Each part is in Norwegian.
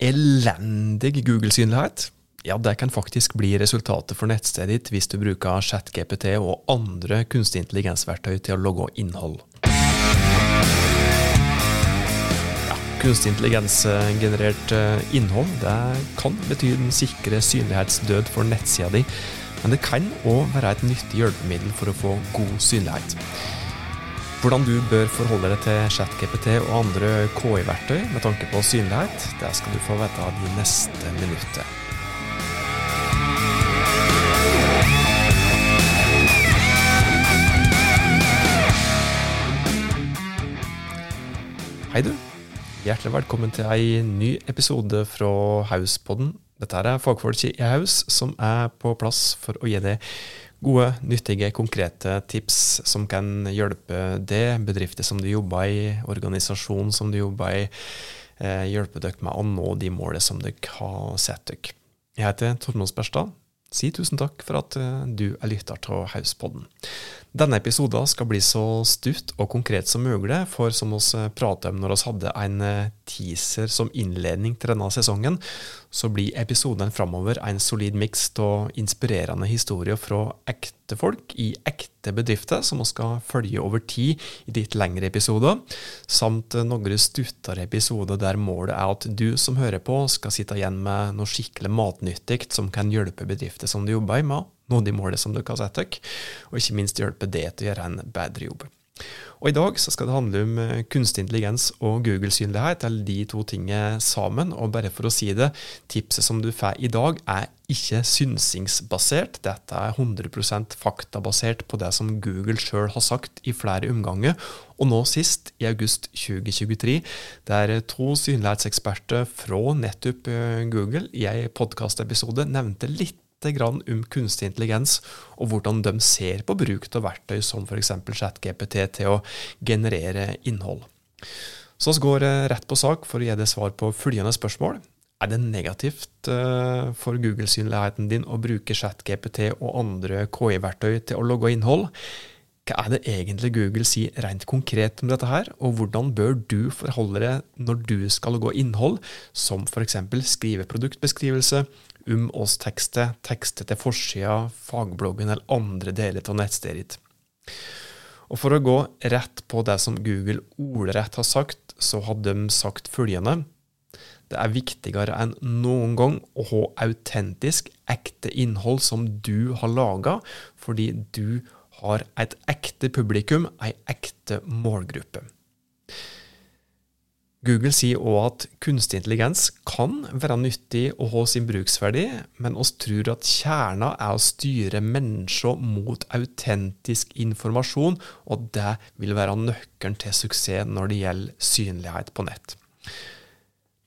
Elendig Google-synlighet ja, det kan faktisk bli resultatet for nettstedet ditt hvis du bruker ChatGPT og andre kunstig intelligensverktøy til å logge innhold. Ja, kunstig intelligensgenerert eh, innhold det kan bety den sikre synlighetsdød for nettsida di, men det kan òg være et nyttig hjelpemiddel for å få god synlighet. Hvordan du bør forholde deg til ChatGPT og andre KI-verktøy med tanke på synlighet, det skal du få vite de neste minuttene. Hei, du. Hjertelig velkommen til ei ny episode fra Hauspodden. Dette er fagfolk i Haus som er på plass for å gi deg gode, nyttige, konkrete tips som kan hjelpe deg, bedrifter som du jobber i, organisasjon som du jobber i, eh, hjelpe dere med å nå de målene som dere har satt dere. Jeg heter Tormod Sperstad. Si tusen takk for at eh, du er lytter til Hauspodden. Denne episoden skal bli så stutt og konkret som mulig, for som vi eh, pratet om når vi hadde en eh, teaser som innledning til denne sesongen, så blir episoden framover en solid miks av inspirerende historier fra ekte folk i ekte bedrifter, som vi skal følge over tid i litt lengre episoder, samt noen stuttere episoder der målet er at du som hører på, skal sitte igjen med noe skikkelig matnyttig som kan hjelpe bedrifter som du jobber i med nå de målene som dere har satt dere, og ikke minst hjelpe det til å gjøre en bedre jobb. Og I dag så skal det handle om eh, kunstig intelligens og Google-synlighet, eller de to tingene sammen. Og bare for å si det, tipset som du får i dag, er ikke synsingsbasert. Dette er 100% faktabasert på det som Google sjøl har sagt i flere omganger. Og nå sist, i august 2023, der to synlighetseksperter fra nettopp eh, Google i en podkastepisode nevnte litt grann om kunstig intelligens, og hvordan de ser på bruk av verktøy som f.eks. ChatGPT til å generere innhold. Så vi går eh, rett på sak for å gi deg svar på følgende spørsmål. Er det negativt eh, for Google-synligheten din å bruke ChatGPT og andre KI-verktøy til å logge innhold? Hva er det egentlig Google sier rent konkret om dette her, og hvordan bør du forholde deg når du skal gå innhold, som f.eks. skrive produktbeskrivelse, um oss tekster, tekster til forsida, fagbloggen eller andre deler av nettstedet ditt. Og For å gå rett på det som Google ordrett har sagt, så har de sagt følgende. Det er viktigere enn noen gang å ha autentisk, ekte innhold som du har laga, fordi du har et ekte publikum, ei ekte målgruppe. Google sier òg at kunstig intelligens kan være nyttig og ha sin bruksverdi, men oss tror at kjerna er å styre mennesker mot autentisk informasjon, og det vil være nøkkelen til suksess når det gjelder synlighet på nett.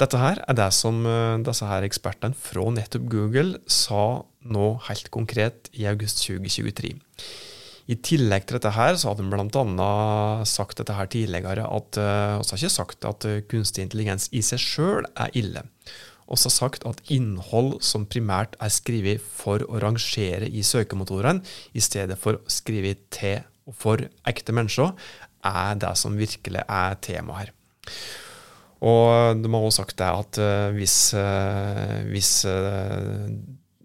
Dette her er det som eh, disse her ekspertene fra nettopp Google sa nå helt konkret i august 2023. I tillegg til dette her, så hadde de bl.a. sagt dette her tidligere at Vi uh, har ikke sagt at uh, kunstig intelligens i seg sjøl er ille. Vi har sagt at innhold som primært er skrevet for å rangere i søkemotorene, i stedet for å skrive til og for ekte mennesker, er det som virkelig er temaet her. Og de har også sagt det at uh, hvis, hvis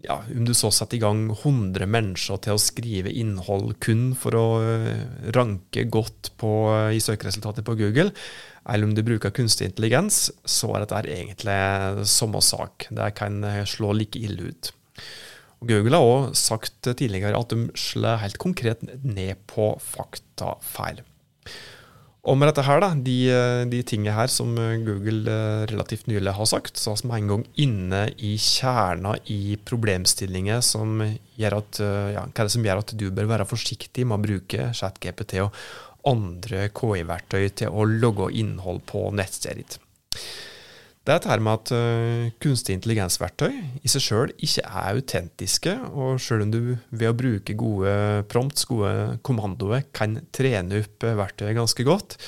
ja, om du så setter i gang 100 mennesker til å skrive innhold kun for å eh, ranke godt på, eh, i søkeresultatet på Google, eller om du bruker kunstig intelligens, så er dette egentlig samme sak. Det kan eh, slå like ille ut. Og Google har også sagt tidligere at de slår helt konkret ned på faktafeil. Og med dette her, da, de, de tingene her som Google eh, relativt nylig har sagt, så vi en gang inne i kjerna i problemstillinger som gjør at, eh, ja, hva er det som gjør at du bør være forsiktig med å bruke ChatGPT og andre KI-verktøy til å logge innhold på nettstedet ditt. Det er dette med at uh, kunstig intelligensverktøy i seg sjøl ikke er autentiske, og sjøl om du ved å bruke gode prompts, gode kommandoer, kan trene opp verktøyet ganske godt,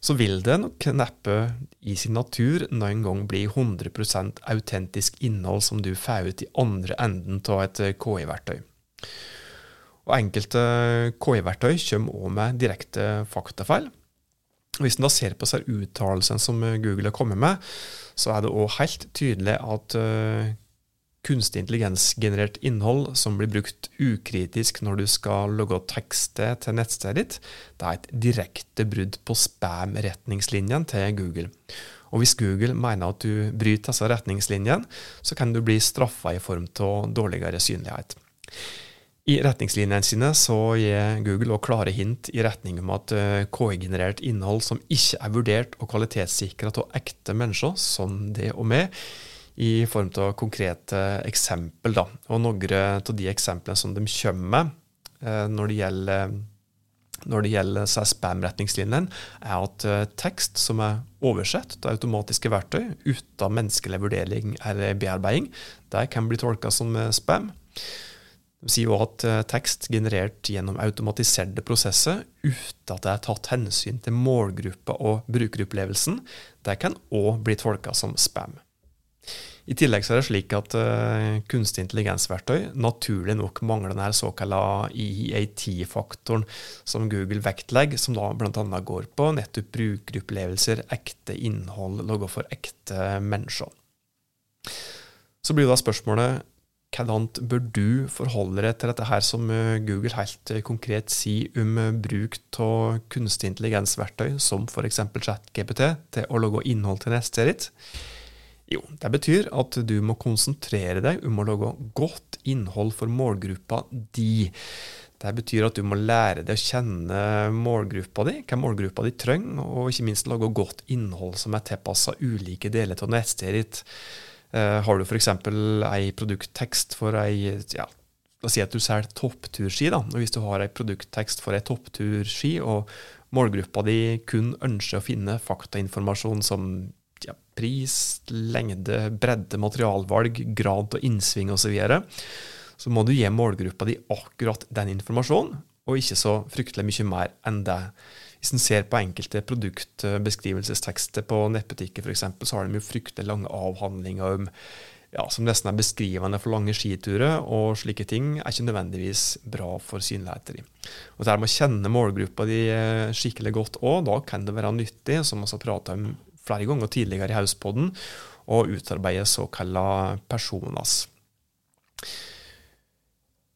så vil det nok neppe i sin natur noen gang bli 100% autentisk innhold som du får ut i andre enden av et KI-verktøy. Og Enkelte KI-verktøy kommer òg med direkte faktafeil. Hvis en da ser på seg uttalelsene som Google har kommet med, så er det òg helt tydelig at uh, kunstig intelligens-generert innhold som blir brukt ukritisk når du skal logge tekstet til nettstedet ditt, det er et direkte brudd på spam-retningslinjene til Google. Og hvis Google mener at du bryter disse retningslinjene, så kan du bli straffa i form av dårligere synlighet. I retningslinjene sine så gir Google også klare hint i retning om at eh, KI-generert innhold som ikke er vurdert og kvalitetssikra av ekte mennesker, som det og meg, i form av konkrete eksempel. Da. Og noen av de eksemplene som de kommer med eh, når det gjelder når det gjelder spam-retningslinjene, er at uh, tekst som er oversett til automatiske verktøy uten menneskelig vurdering eller bearbeiding, det kan bli tolka som spam. De sier også at uh, tekst generert gjennom automatiserte prosesser uten at det er tatt hensyn til målgruppa og brukeropplevelsen, det kan òg bli tolka som spam. I tillegg er det slik at uh, kunstig intelligensverktøy naturlig nok mangler den såkalla EAT-faktoren som Google vektlegger, som da bl.a. går på nettopp brukeropplevelser, ekte innhold, logger for ekte mennesker. Så blir da spørsmålet hvordan bør du forholde deg til dette her som eh, Google helt konkret sier om bruk av kunstig intelligensverktøy, som f.eks. ChatGPT, til å lage innhold til neste ditt? Jo, det betyr at du må konsentrere deg om å lage godt innhold for målgruppa di. Det betyr at du må lære deg å kjenne målgruppa di, hva målgruppa di trenger, og ikke minst lage godt innhold som er tilpassa ulike deler av nettstedet ditt. Uh, har du f.eks. ei produkttekst for ei ja, La oss si at du selger toppturski. da, og Hvis du har ei produkttekst for ei toppturski, og målgruppa di kun ønsker å finne faktainformasjon som ja, pris, lengde, bredde, materialvalg, grad og innsving osv., så, videre, så må du gi målgruppa di akkurat den informasjonen, og ikke så fryktelig mye mer enn det. Hvis en ser på enkelte produktbeskrivelsestekster på nettbutikker f.eks., så har de jo fryktelig lange avhandlinger om ja, som nesten er beskrivende for lange skiturer, og slike ting er ikke nødvendigvis bra for synligheter. Og det med å kjenne målgruppa di eh, skikkelig godt òg, da kan det være nyttig, som vi har prata om flere ganger tidligere i Hauspodden, og utarbeide såkalla personas.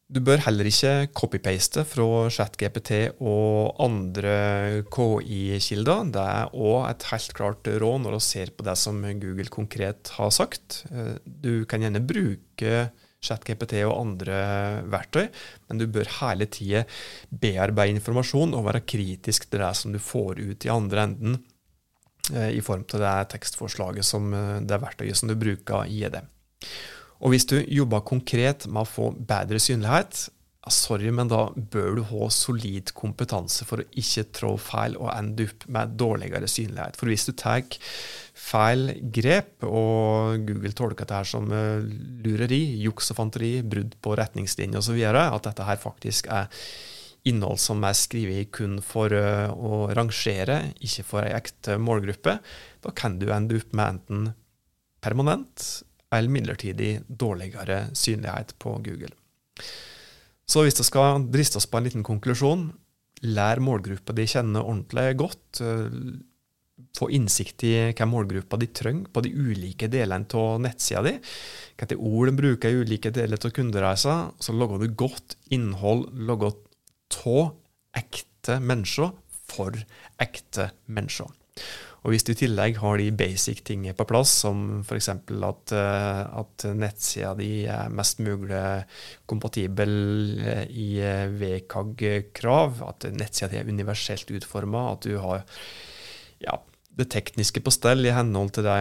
Du bør heller ikke copypaste fra ChatGPT og andre KI-kilder. Det er òg et helt klart råd når du ser på det som Google konkret har sagt. Du kan gjerne bruke ChatGPT og andre verktøy, men du bør hele tida bearbeide informasjon og være kritisk til det som du får ut i andre enden Eh, i form av det tekstforslaget som eh, det verktøyet som du bruker i det. Og hvis du jobber konkret med å få bedre synlighet, sorry, men da bør du ha solid kompetanse for å ikke trå feil og ende opp med dårligere synlighet. For hvis du tar feil grep, og Google tolker dette som eh, lureri, juks og fanteri, brudd på retningslinjer osv., at dette her faktisk er innhold som er skrevet kun for uh, å rangere, ikke for ei ekte målgruppe, da kan du ende opp med enten permanent eller midlertidig dårligere synlighet på Google. Så hvis vi skal driste oss på en liten konklusjon, lær målgruppa de kjenner ordentlig godt. Uh, få innsikt i hva målgruppa de trenger på de ulike delene av nettsida di. Hvilke ord de bruker i ulike deler av kundereisa. Så lager du godt innhold, lager av ekte mennesker for ekte mennesker. Og Hvis du i tillegg har de basic tingene på plass, som f.eks. At, eh, at nettsida di er mest mulig kompatibel eh, i eh, WCAG-krav, at nettsida di er universelt utforma, at du har ja, det tekniske på stell i henhold til de,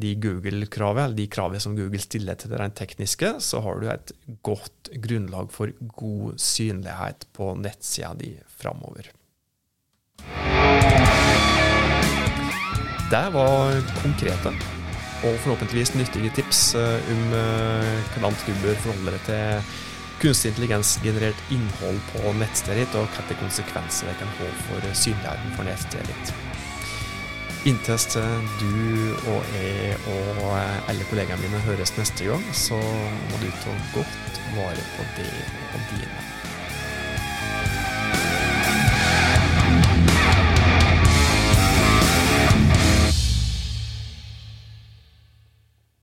de Google-kravet, eller de kravene som Google stiller til det rent tekniske, så har du et godt grunnlag for god synlighet på nettsida di framover. Det var konkrete og forhåpentligvis nyttige tips eh, om eh, hvordan du bør forholde deg til kunstig intelligens-generert innhold på nettstedet ditt, og hvilke konsekvenser det kan få for synligheten for nettstedet ditt. Inntil du og jeg og alle kollegaene mine høres neste gang, så må du ta godt vare på det og dine.